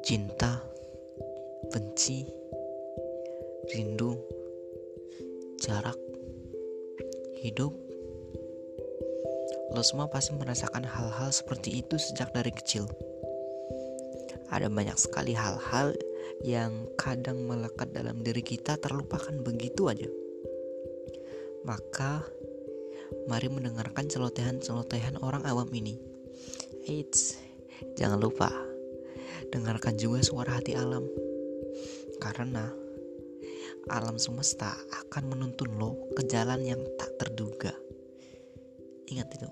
cinta, benci, rindu, jarak, hidup. Lo semua pasti merasakan hal-hal seperti itu sejak dari kecil. Ada banyak sekali hal-hal yang kadang melekat dalam diri kita terlupakan begitu aja. Maka, mari mendengarkan celotehan-celotehan orang awam ini. Eits, jangan lupa dengarkan juga suara hati alam. Karena alam semesta akan menuntun lo ke jalan yang tak terduga. Ingat itu.